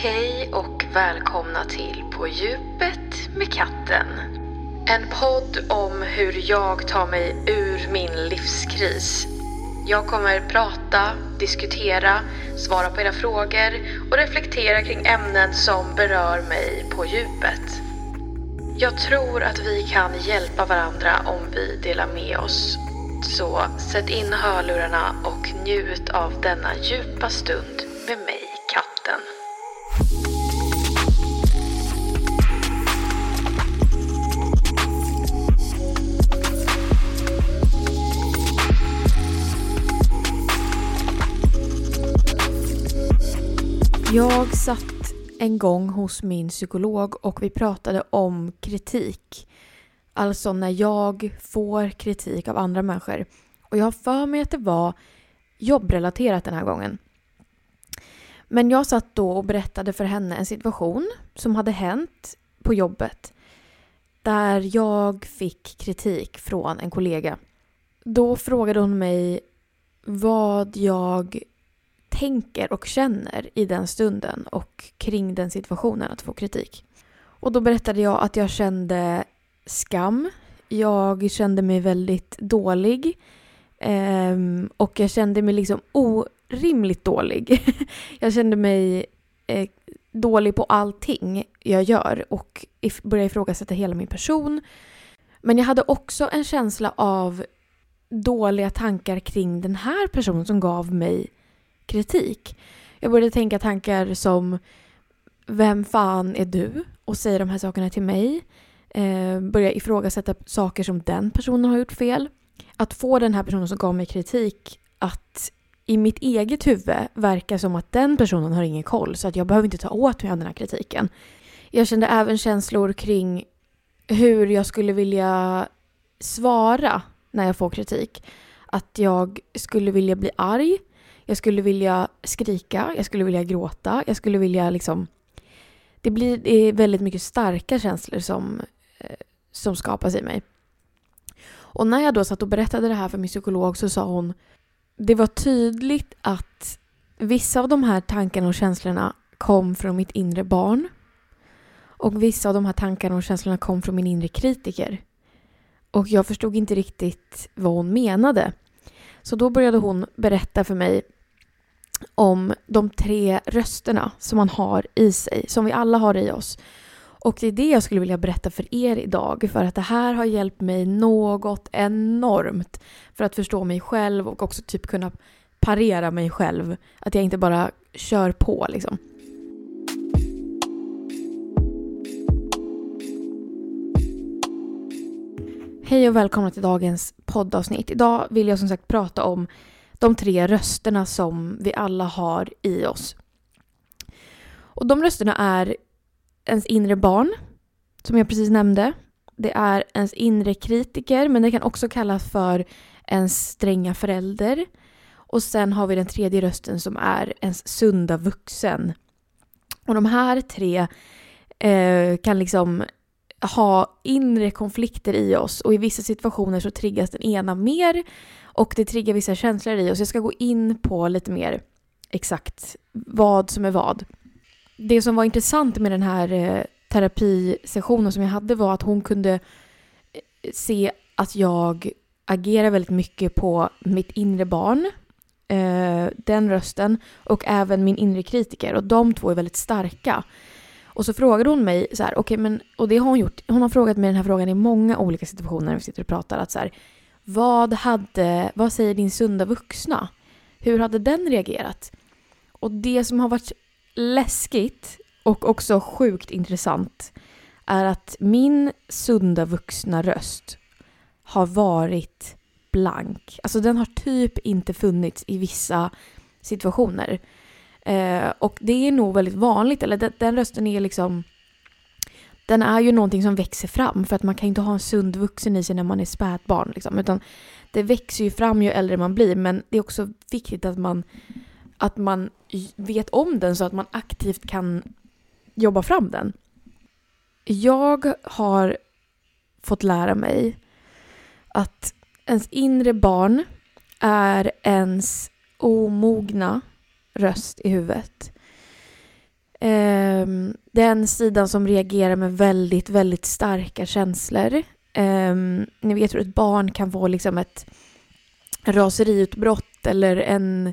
Hej och välkomna till På djupet med katten. En podd om hur jag tar mig ur min livskris. Jag kommer prata, diskutera, svara på era frågor och reflektera kring ämnen som berör mig på djupet. Jag tror att vi kan hjälpa varandra om vi delar med oss. Så sätt in hörlurarna och njut av denna djupa stund med mig, katten. Jag satt en gång hos min psykolog och vi pratade om kritik. Alltså när jag får kritik av andra människor. Och jag har för mig att det var jobbrelaterat den här gången. Men jag satt då och berättade för henne en situation som hade hänt på jobbet. Där jag fick kritik från en kollega. Då frågade hon mig vad jag tänker och känner i den stunden och kring den situationen att få kritik. Och då berättade jag att jag kände skam. Jag kände mig väldigt dålig. Ehm, och jag kände mig liksom orimligt dålig. jag kände mig eh, dålig på allting jag gör och if- började ifrågasätta hela min person. Men jag hade också en känsla av dåliga tankar kring den här personen som gav mig kritik. Jag började tänka tankar som Vem fan är du? Och säger de här sakerna till mig. Eh, börja ifrågasätta saker som den personen har gjort fel. Att få den här personen som gav mig kritik att i mitt eget huvud verka som att den personen har ingen koll så att jag behöver inte ta åt mig av den här kritiken. Jag kände även känslor kring hur jag skulle vilja svara när jag får kritik. Att jag skulle vilja bli arg. Jag skulle vilja skrika. Jag skulle vilja gråta. Jag skulle vilja liksom... Det blir det är väldigt mycket starka känslor som, eh, som skapas i mig. Och när jag då satt och berättade det här för min psykolog så sa hon det var tydligt att vissa av de här tankarna och känslorna kom från mitt inre barn. Och vissa av de här tankarna och känslorna kom från min inre kritiker. Och jag förstod inte riktigt vad hon menade. Så då började hon berätta för mig om de tre rösterna som man har i sig, som vi alla har i oss. Och det är det jag skulle vilja berätta för er idag, för att det här har hjälpt mig något enormt för att förstå mig själv och också typ kunna parera mig själv. Att jag inte bara kör på liksom. Hej och välkomna till dagens poddavsnitt. Idag vill jag som sagt prata om de tre rösterna som vi alla har i oss. Och de rösterna är ens inre barn, som jag precis nämnde. Det är ens inre kritiker, men det kan också kallas för ens stränga förälder. Och sen har vi den tredje rösten som är ens sunda vuxen. Och de här tre eh, kan liksom ha inre konflikter i oss och i vissa situationer så triggas den ena mer och det triggar vissa känslor i oss. Jag ska gå in på lite mer exakt vad som är vad. Det som var intressant med den här eh, terapisessionen som jag hade var att hon kunde eh, se att jag agerar väldigt mycket på mitt inre barn, eh, den rösten, och även min inre kritiker. Och de två är väldigt starka. Och så frågade hon mig så här, okay, men, och det har hon gjort, hon har frågat mig den här frågan i många olika situationer när vi sitter och pratar, att så här, vad hade, vad säger din sunda vuxna? Hur hade den reagerat? Och det som har varit läskigt och också sjukt intressant är att min sunda vuxna röst har varit blank. Alltså den har typ inte funnits i vissa situationer. Eh, och det är nog väldigt vanligt, eller den, den, rösten är liksom... Den är ju någonting som växer fram för att man kan inte ha en sund vuxen i sig när man är spädbarn. Liksom, utan det växer ju fram ju äldre man blir men det är också viktigt att man, att man vet om den så att man aktivt kan jobba fram den. Jag har fått lära mig att ens inre barn är ens omogna röst i huvudet. Ehm, den sidan som reagerar med väldigt, väldigt starka känslor. Ehm, ni vet hur ett barn kan få liksom ett raseriutbrott eller en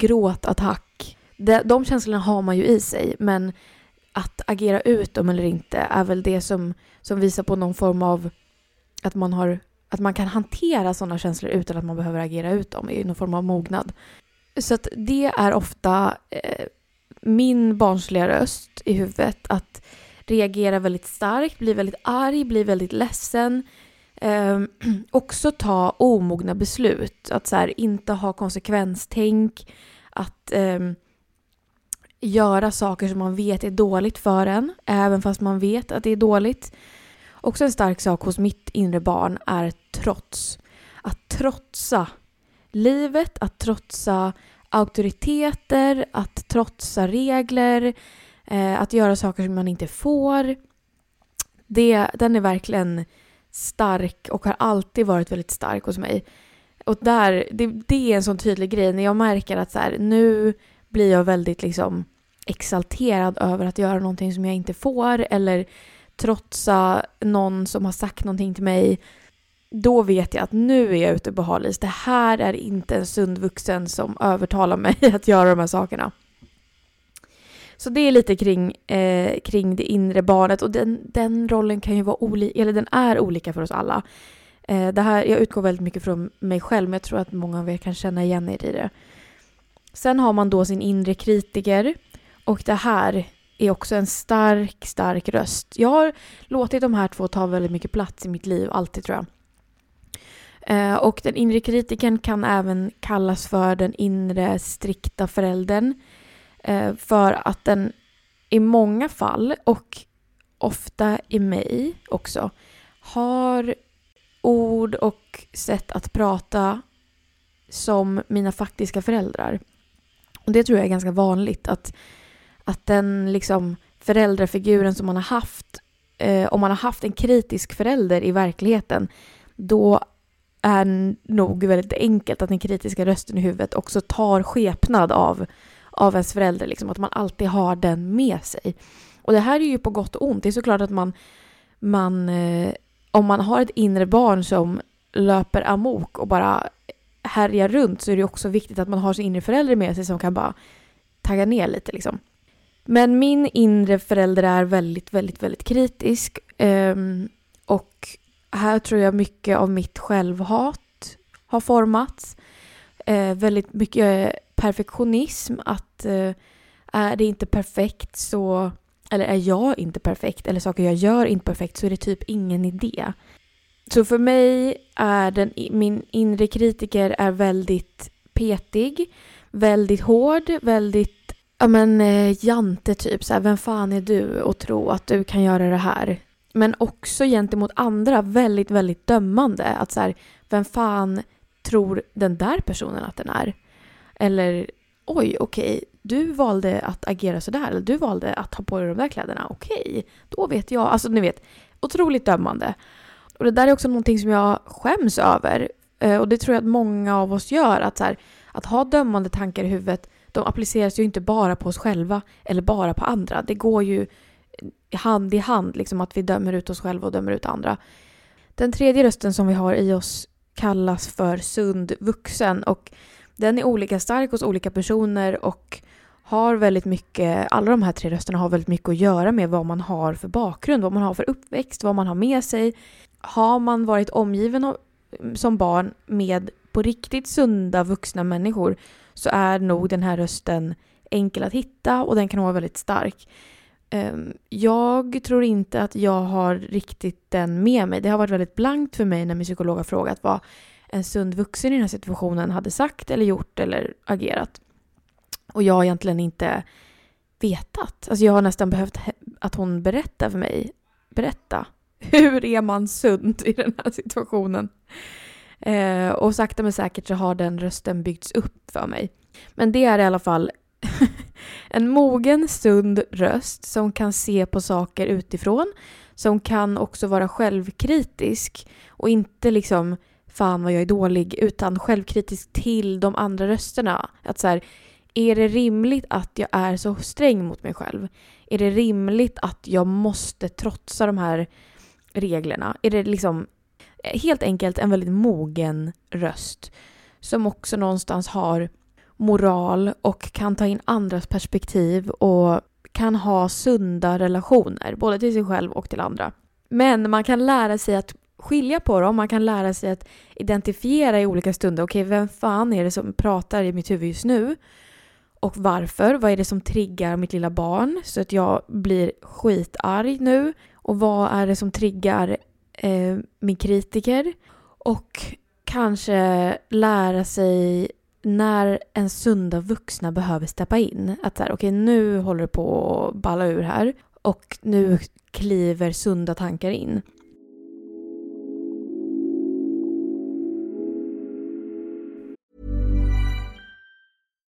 gråtattack. De, de känslorna har man ju i sig, men att agera ut dem eller inte är väl det som, som visar på någon form av att man, har, att man kan hantera sådana känslor utan att man behöver agera ut dem i någon form av mognad. Så att det är ofta eh, min barnsliga röst i huvudet att reagera väldigt starkt, bli väldigt arg, bli väldigt ledsen. Eh, också ta omogna beslut, att så här, inte ha konsekvenstänk, att eh, göra saker som man vet är dåligt för en, även fast man vet att det är dåligt. Också en stark sak hos mitt inre barn är trots. Att trotsa livet, att trotsa auktoriteter, att trotsa regler, eh, att göra saker som man inte får. Det, den är verkligen stark och har alltid varit väldigt stark hos mig. Och där, det, det är en sån tydlig grej när jag märker att så här, nu blir jag väldigt liksom exalterad över att göra någonting som jag inte får eller trotsa någon som har sagt någonting till mig då vet jag att nu är jag ute på halis. Det här är inte en sund vuxen som övertalar mig att göra de här sakerna. Så det är lite kring, eh, kring det inre barnet och den, den rollen kan ju vara olika, eller den är olika för oss alla. Eh, det här, jag utgår väldigt mycket från mig själv men jag tror att många av er kan känna igen er i det. Sen har man då sin inre kritiker och det här är också en stark, stark röst. Jag har låtit de här två ta väldigt mycket plats i mitt liv, alltid tror jag. Eh, och den inre kritiken kan även kallas för den inre strikta föräldern. Eh, för att den i många fall, och ofta i mig också, har ord och sätt att prata som mina faktiska föräldrar. Och det tror jag är ganska vanligt att, att den liksom föräldrafiguren som man har haft, eh, om man har haft en kritisk förälder i verkligheten, då är nog väldigt enkelt att den kritiska rösten i huvudet också tar skepnad av, av ens förälder. Liksom, att man alltid har den med sig. Och det här är ju på gott och ont. Det är såklart att man, man eh, om man har ett inre barn som löper amok och bara härjar runt så är det också viktigt att man har sin inre förälder med sig som kan bara tagga ner lite liksom. Men min inre förälder är väldigt, väldigt, väldigt kritisk. Ehm, och här tror jag mycket av mitt självhat har formats. Eh, väldigt mycket perfektionism, att eh, är det inte perfekt så, eller är jag inte perfekt, eller saker jag gör inte perfekt så är det typ ingen idé. Så för mig är den, min inre kritiker är väldigt petig, väldigt hård, väldigt ja men eh, jante typ så här, vem fan är du och tro att du kan göra det här? Men också gentemot andra väldigt, väldigt dömande. Att så här, vem fan tror den där personen att den är? Eller oj, okej, okay, du valde att agera sådär, eller du valde att ha på dig de där kläderna, okej, okay, då vet jag. Alltså ni vet, otroligt dömande. Och det där är också någonting som jag skäms över. Eh, och det tror jag att många av oss gör, att, så här, att ha dömande tankar i huvudet, de appliceras ju inte bara på oss själva eller bara på andra. Det går ju hand i hand, liksom att vi dömer ut oss själva och dömer ut andra. Den tredje rösten som vi har i oss kallas för sund vuxen och den är olika stark hos olika personer och har väldigt mycket, alla de här tre rösterna har väldigt mycket att göra med vad man har för bakgrund, vad man har för uppväxt, vad man har med sig. Har man varit omgiven av, som barn med på riktigt sunda vuxna människor så är nog den här rösten enkel att hitta och den kan vara väldigt stark. Ehm, jag tror inte att jag har riktigt den med mig. Det har varit väldigt blankt för mig när min psykolog har frågat vad en sund vuxen i den här situationen hade sagt eller gjort eller agerat. Och jag har egentligen inte vetat. Alltså jag har nästan behövt att hon berättar för mig. Berätta. Hur är man sund i den här situationen? Eh, och sakta men säkert så har den rösten byggts upp för mig. Men det är i alla fall en mogen, sund röst som kan se på saker utifrån. Som kan också vara självkritisk och inte liksom fan vad jag är dålig utan självkritisk till de andra rösterna. Att så här, är det rimligt att jag är så sträng mot mig själv? Är det rimligt att jag måste trotsa de här reglerna? Är det liksom eh, helt enkelt en väldigt mogen röst som också någonstans har moral och kan ta in andras perspektiv och kan ha sunda relationer, både till sig själv och till andra. Men man kan lära sig att skilja på dem, man kan lära sig att identifiera i olika stunder. Okej, vem fan är det som pratar i mitt huvud just nu? Och varför? Vad är det som triggar mitt lilla barn så att jag blir skitarg nu? Och vad är det som triggar eh, min kritiker? Och kanske lära sig när en sunda vuxna behöver steppa in. Att så här, okej okay, nu håller det på att balla ur här och nu kliver sunda tankar in.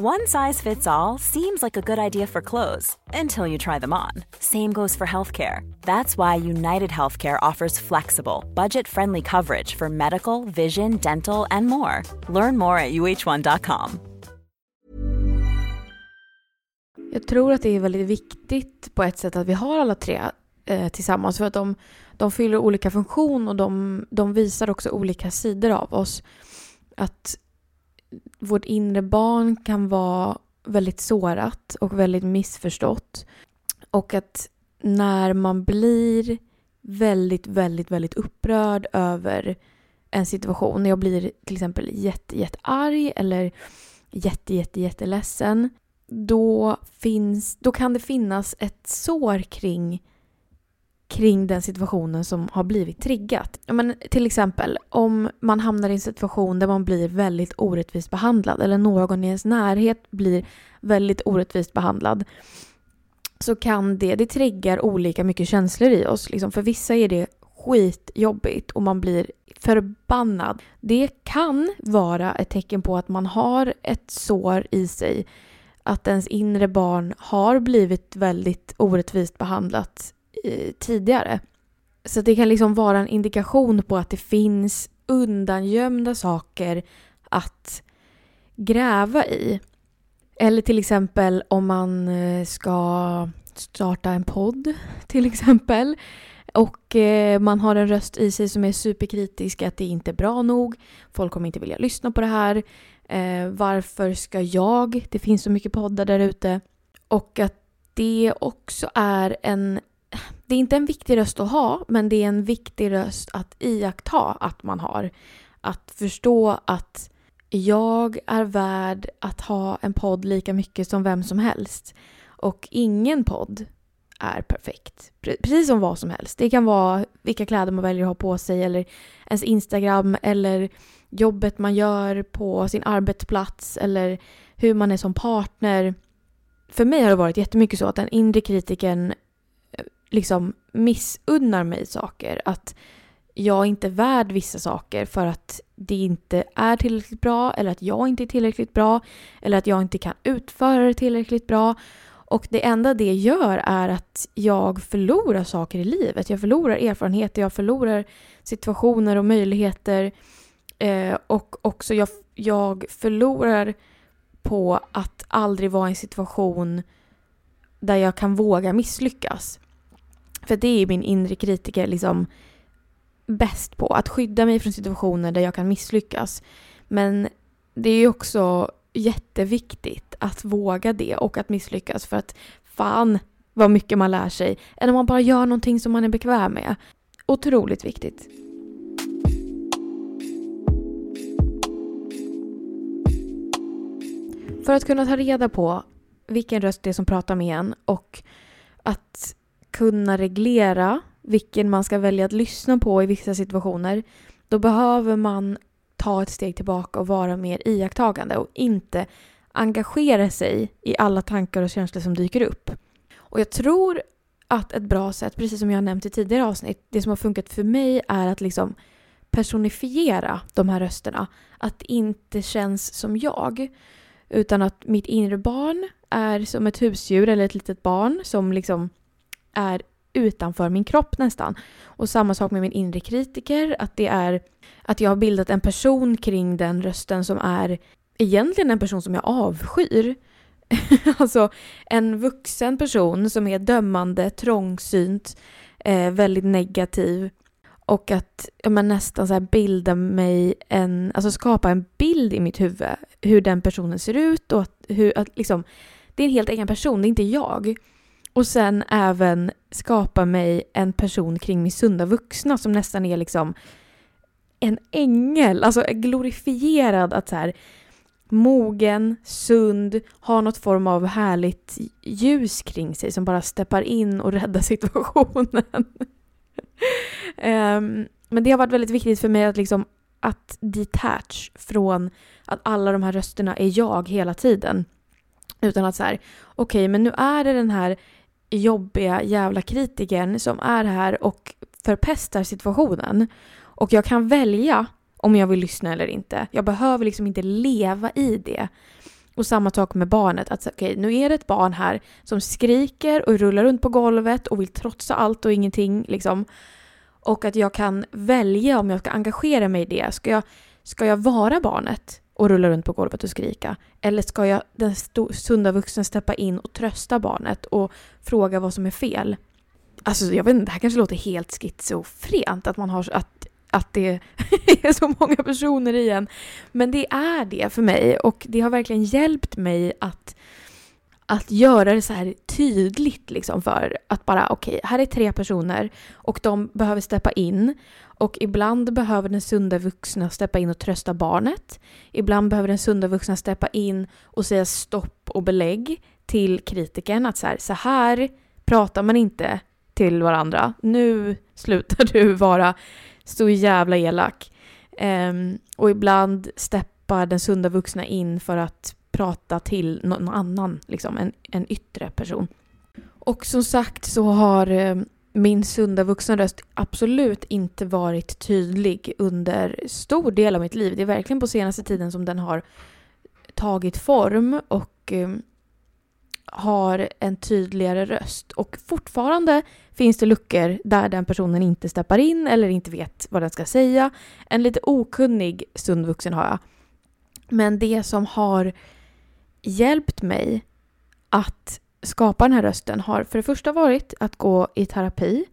One size fits all seems like a good idea for clothes until you try them on. Same goes for healthcare. That's why United Healthcare offers flexible, budget friendly coverage for medical, vision, dental, and more. Learn more at uh1.com. Jag tror att det är väldigt viktigt på ett sätt att vi har alla tre eh, tillsammans för att de, de fyller olika funktion och de, de visar också olika sidor av oss. Att vårt inre barn kan vara väldigt sårat och väldigt missförstått. Och att när man blir väldigt, väldigt, väldigt upprörd över en situation. När jag blir till exempel jätte, jättearg eller jätte, jätte, jätteledsen. Då, finns, då kan det finnas ett sår kring kring den situationen som har blivit triggat. Men till exempel om man hamnar i en situation där man blir väldigt orättvist behandlad eller någon i ens närhet blir väldigt orättvist behandlad så kan det, det triggar olika mycket känslor i oss. Liksom för vissa är det skitjobbigt och man blir förbannad. Det kan vara ett tecken på att man har ett sår i sig. Att ens inre barn har blivit väldigt orättvist behandlat tidigare. Så det kan liksom vara en indikation på att det finns undangömda saker att gräva i. Eller till exempel om man eh, ska starta en podd till exempel och eh, man har en röst i sig som är superkritisk att det inte är bra nog. Folk kommer inte vilja lyssna på det här. Eh, varför ska jag? Det finns så mycket poddar där ute. Och att det också är en det är inte en viktig röst att ha, men det är en viktig röst att iaktta att man har. Att förstå att jag är värd att ha en podd lika mycket som vem som helst. Och ingen podd är perfekt. Precis som vad som helst. Det kan vara vilka kläder man väljer att ha på sig eller ens Instagram eller jobbet man gör på sin arbetsplats eller hur man är som partner. För mig har det varit jättemycket så att den inre kritiken liksom missunnar mig saker. Att jag inte är värd vissa saker för att det inte är tillräckligt bra eller att jag inte är tillräckligt bra eller att jag inte kan utföra det tillräckligt bra. Och det enda det gör är att jag förlorar saker i livet. Jag förlorar erfarenheter, jag förlorar situationer och möjligheter. Eh, och också jag, jag förlorar på att aldrig vara i en situation där jag kan våga misslyckas. För det är min inre kritiker liksom bäst på. Att skydda mig från situationer där jag kan misslyckas. Men det är också jätteviktigt att våga det och att misslyckas för att fan vad mycket man lär sig än om man bara gör någonting som man är bekväm med. Otroligt viktigt. För att kunna ta reda på vilken röst det är som pratar med en och att kunna reglera vilken man ska välja att lyssna på i vissa situationer, då behöver man ta ett steg tillbaka och vara mer iakttagande och inte engagera sig i alla tankar och känslor som dyker upp. Och jag tror att ett bra sätt, precis som jag nämnt i tidigare avsnitt, det som har funkat för mig är att liksom personifiera de här rösterna. Att det inte känns som jag. Utan att mitt inre barn är som ett husdjur eller ett litet barn som liksom är utanför min kropp nästan. Och samma sak med min inre kritiker, att det är att jag har bildat en person kring den rösten som är egentligen en person som jag avskyr. alltså en vuxen person som är dömande, trångsynt, eh, väldigt negativ. Och att ja, men nästan så här bilda mig en, alltså skapa en bild i mitt huvud hur den personen ser ut och att, hur, att liksom, det är en helt egen person, det är inte jag. Och sen även skapa mig en person kring min sunda vuxna som nästan är liksom en ängel, alltså glorifierad att så här mogen, sund, har något form av härligt ljus kring sig som bara steppar in och räddar situationen. um, men det har varit väldigt viktigt för mig att liksom att detach från att alla de här rösterna är jag hela tiden. Utan att så här, okej okay, men nu är det den här jobbiga jävla kritikern som är här och förpestar situationen. Och jag kan välja om jag vill lyssna eller inte. Jag behöver liksom inte leva i det. Och samma sak med barnet. Att okej, okay, nu är det ett barn här som skriker och rullar runt på golvet och vill trotsa allt och ingenting liksom. Och att jag kan välja om jag ska engagera mig i det. Ska jag, ska jag vara barnet och rulla runt på golvet och skrika? Eller ska jag, den sunda vuxen, steppa in och trösta barnet och fråga vad som är fel? Alltså jag vet inte, det här kanske låter helt schizofrent att man har att, att det är så många personer i en. Men det är det för mig och det har verkligen hjälpt mig att att göra det så här tydligt liksom för att bara okej, okay, här är tre personer och de behöver steppa in och ibland behöver den sunda vuxna steppa in och trösta barnet. Ibland behöver den sunda vuxna steppa in och säga stopp och belägg till kritiken att så här, så här pratar man inte till varandra. Nu slutar du vara så jävla elak. Um, och ibland steppar den sunda vuxna in för att prata till någon annan, liksom en, en yttre person. Och som sagt så har eh, min sunda vuxenröst absolut inte varit tydlig under stor del av mitt liv. Det är verkligen på senaste tiden som den har tagit form och eh, har en tydligare röst. Och fortfarande finns det luckor där den personen inte steppar in eller inte vet vad den ska säga. En lite okunnig sund vuxen har jag. Men det som har hjälpt mig att skapa den här rösten har för det första varit att gå i terapi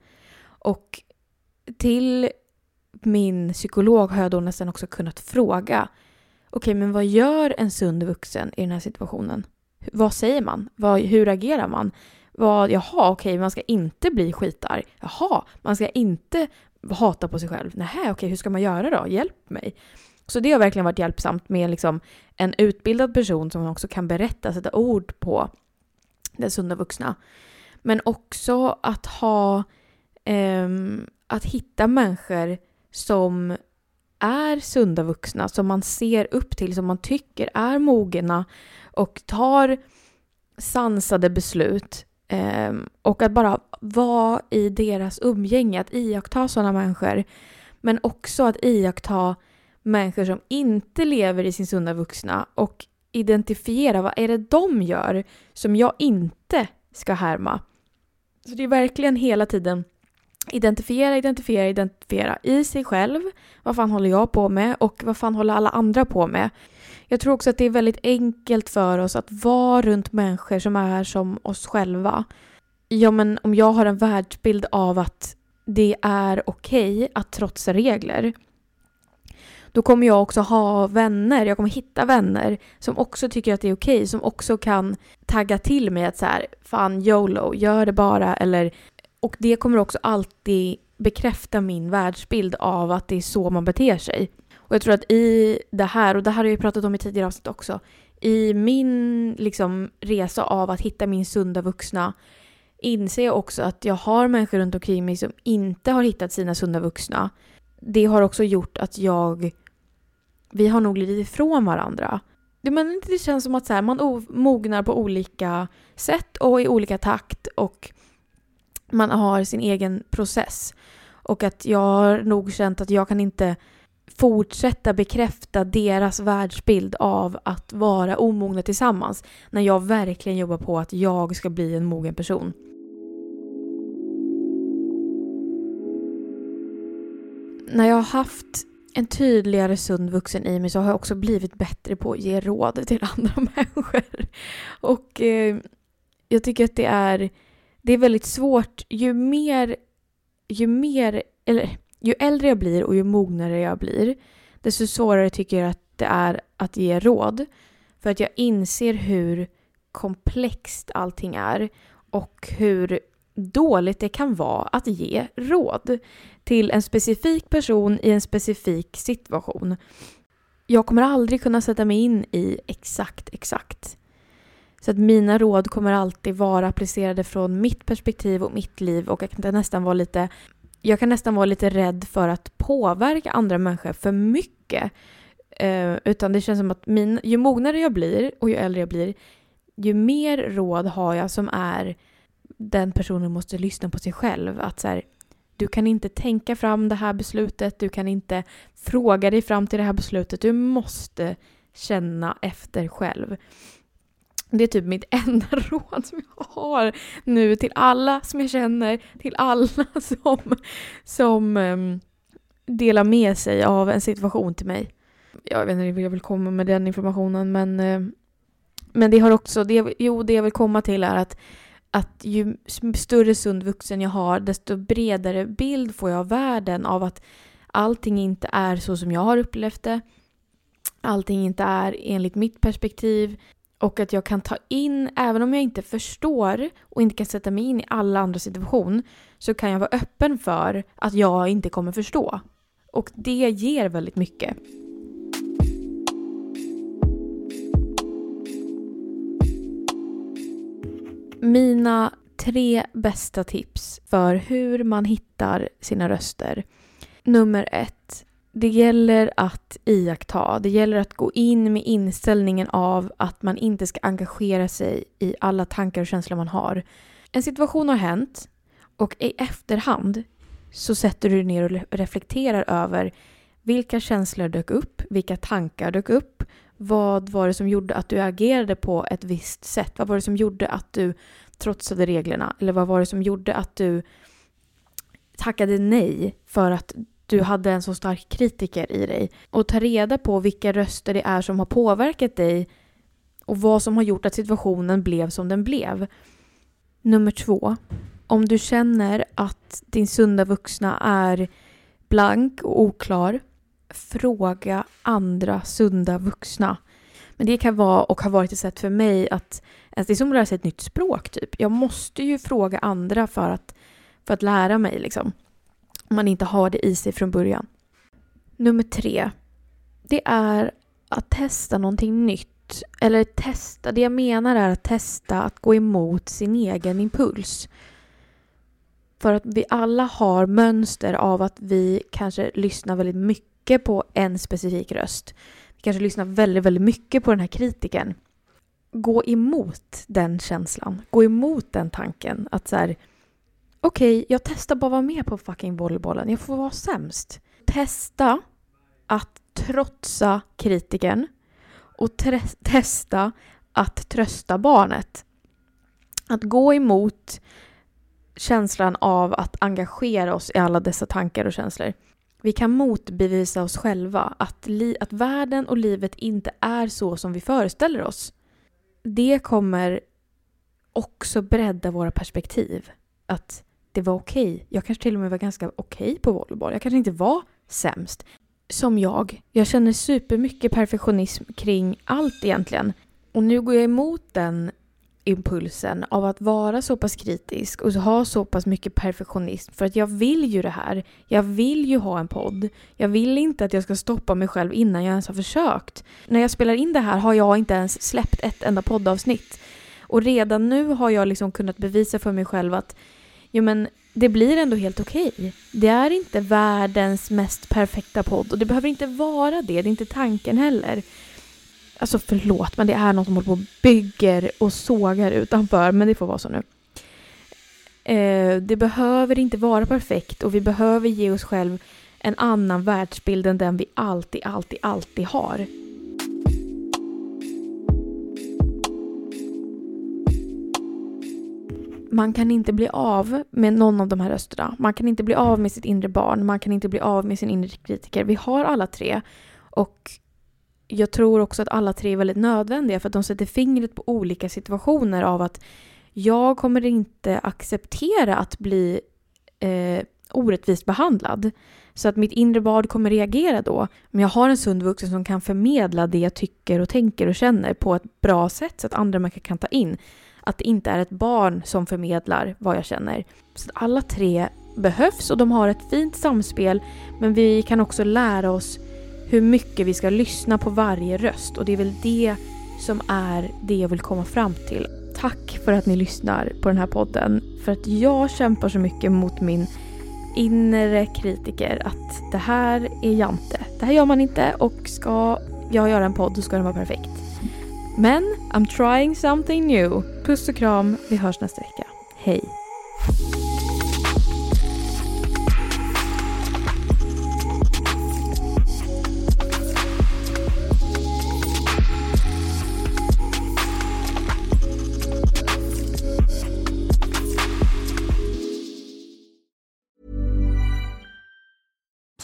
och till min psykolog har jag då nästan också kunnat fråga okej, okay, men vad gör en sund vuxen i den här situationen? Vad säger man? Vad, hur agerar man? Vad, jaha, okej, okay, man ska inte bli skitarg. Jaha, man ska inte hata på sig själv. Nej, okej, okay, hur ska man göra då? Hjälp mig. Så det har verkligen varit hjälpsamt med liksom en utbildad person som också kan berätta, sätta ord på den sunda vuxna. Men också att ha, eh, att hitta människor som är sunda vuxna, som man ser upp till, som man tycker är mogna och tar sansade beslut. Eh, och att bara vara i deras umgänge, att iaktta sådana människor. Men också att iaktta människor som inte lever i sin sunda vuxna och identifiera vad är det de gör som jag inte ska härma. Så det är verkligen hela tiden identifiera, identifiera, identifiera i sig själv. Vad fan håller jag på med och vad fan håller alla andra på med? Jag tror också att det är väldigt enkelt för oss att vara runt människor som är som oss själva. Ja, men om jag har en världsbild av att det är okej okay att trotsa regler då kommer jag också ha vänner, jag kommer hitta vänner som också tycker att det är okej, okay, som också kan tagga till mig att så här, fan YOLO, gör det bara eller och det kommer också alltid bekräfta min världsbild av att det är så man beter sig. Och jag tror att i det här, och det här har jag ju pratat om i tidigare avsnitt också, i min liksom, resa av att hitta min sunda vuxna inser jag också att jag har människor runt omkring mig som inte har hittat sina sunda vuxna. Det har också gjort att jag... Vi har nog glidit ifrån varandra. Det, men det känns som att så här, man mognar på olika sätt och i olika takt och man har sin egen process. Och att jag har nog känt att jag kan inte fortsätta bekräfta deras världsbild av att vara omogna tillsammans när jag verkligen jobbar på att jag ska bli en mogen person. När jag har haft en tydligare sund vuxen i mig så har jag också blivit bättre på att ge råd till andra människor. Och eh, jag tycker att det är det är väldigt svårt. Ju mer, ju mer, eller ju äldre jag blir och ju mognare jag blir, desto svårare tycker jag att det är att ge råd. För att jag inser hur komplext allting är och hur dåligt det kan vara att ge råd till en specifik person i en specifik situation. Jag kommer aldrig kunna sätta mig in i exakt, exakt så att mina råd kommer alltid vara applicerade från mitt perspektiv och mitt liv och jag kan nästan vara lite jag kan nästan vara lite rädd för att påverka andra människor för mycket. Eh, utan det känns som att min, ju mognare jag blir och ju äldre jag blir, ju mer råd har jag som är den personen måste lyssna på sig själv. Att så här, du kan inte tänka fram det här beslutet, du kan inte fråga dig fram till det här beslutet, du måste känna efter själv. Det är typ mitt enda råd som jag har nu till alla som jag känner, till alla som, som um, delar med sig av en situation till mig. Jag vet inte hur jag vill komma med den informationen men, uh, men det har också, det, jo det jag vill komma till är att, att ju större sund vuxen jag har desto bredare bild får jag av världen av att allting inte är så som jag har upplevt det. Allting inte är enligt mitt perspektiv. Och att jag kan ta in, även om jag inte förstår och inte kan sätta mig in i alla andra situation, så kan jag vara öppen för att jag inte kommer förstå. Och det ger väldigt mycket. Mina tre bästa tips för hur man hittar sina röster. Nummer ett det gäller att iaktta. Det gäller att gå in med inställningen av att man inte ska engagera sig i alla tankar och känslor man har. En situation har hänt och i efterhand så sätter du dig ner och reflekterar över vilka känslor dök upp, vilka tankar dök upp, vad var det som gjorde att du agerade på ett visst sätt? Vad var det som gjorde att du trotsade reglerna? Eller vad var det som gjorde att du tackade nej för att du hade en så stark kritiker i dig. Och ta reda på vilka röster det är som har påverkat dig och vad som har gjort att situationen blev som den blev. Nummer två. Om du känner att din sunda vuxna är blank och oklar, fråga andra sunda vuxna. Men det kan vara och har varit ett sätt för mig att, alltså det är som att lära sig ett nytt språk typ. Jag måste ju fråga andra för att, för att lära mig liksom om man inte har det i sig från början. Nummer tre. Det är att testa någonting nytt. Eller testa, det jag menar är att testa att gå emot sin egen impuls. För att vi alla har mönster av att vi kanske lyssnar väldigt mycket mycket på en specifik röst. Vi kanske lyssnar väldigt, väldigt mycket på den här kritiken. Gå emot den känslan. Gå emot den tanken att så här, okej, okay, jag testar bara att vara med på fucking volleybollen. Jag får vara sämst. Testa att trotsa kritiken och testa att trösta barnet. Att gå emot känslan av att engagera oss i alla dessa tankar och känslor. Vi kan motbevisa oss själva att, att världen och livet inte är så som vi föreställer oss. Det kommer också bredda våra perspektiv. Att det var okej. Okay. Jag kanske till och med var ganska okej okay på volleyboll. Jag kanske inte var sämst. Som jag. Jag känner supermycket perfektionism kring allt egentligen. Och nu går jag emot den impulsen av att vara så pass kritisk och ha så pass mycket perfektionism för att jag vill ju det här. Jag vill ju ha en podd. Jag vill inte att jag ska stoppa mig själv innan jag ens har försökt. När jag spelar in det här har jag inte ens släppt ett enda poddavsnitt. Och redan nu har jag liksom kunnat bevisa för mig själv att jo men det blir ändå helt okej. Okay. Det är inte världens mest perfekta podd och det behöver inte vara det. Det är inte tanken heller. Alltså förlåt, men det är någon som håller på och bygger och sågar utanför, men det får vara så nu. Eh, det behöver inte vara perfekt och vi behöver ge oss själv en annan världsbild än den vi alltid, alltid, alltid har. Man kan inte bli av med någon av de här rösterna. Man kan inte bli av med sitt inre barn. Man kan inte bli av med sin inre kritiker. Vi har alla tre. Och jag tror också att alla tre är väldigt nödvändiga för att de sätter fingret på olika situationer av att jag kommer inte acceptera att bli eh, orättvist behandlad. Så att mitt inre barn kommer reagera då. Men jag har en sund vuxen som kan förmedla det jag tycker och tänker och känner på ett bra sätt så att andra människor kan ta in. Att det inte är ett barn som förmedlar vad jag känner. Så att alla tre behövs och de har ett fint samspel men vi kan också lära oss hur mycket vi ska lyssna på varje röst och det är väl det som är det jag vill komma fram till. Tack för att ni lyssnar på den här podden. För att jag kämpar så mycket mot min inre kritiker att det här är Jante. Det här gör man inte och ska jag göra en podd då ska den vara perfekt. Men I'm trying something new. Puss och kram, vi hörs nästa vecka. Hej!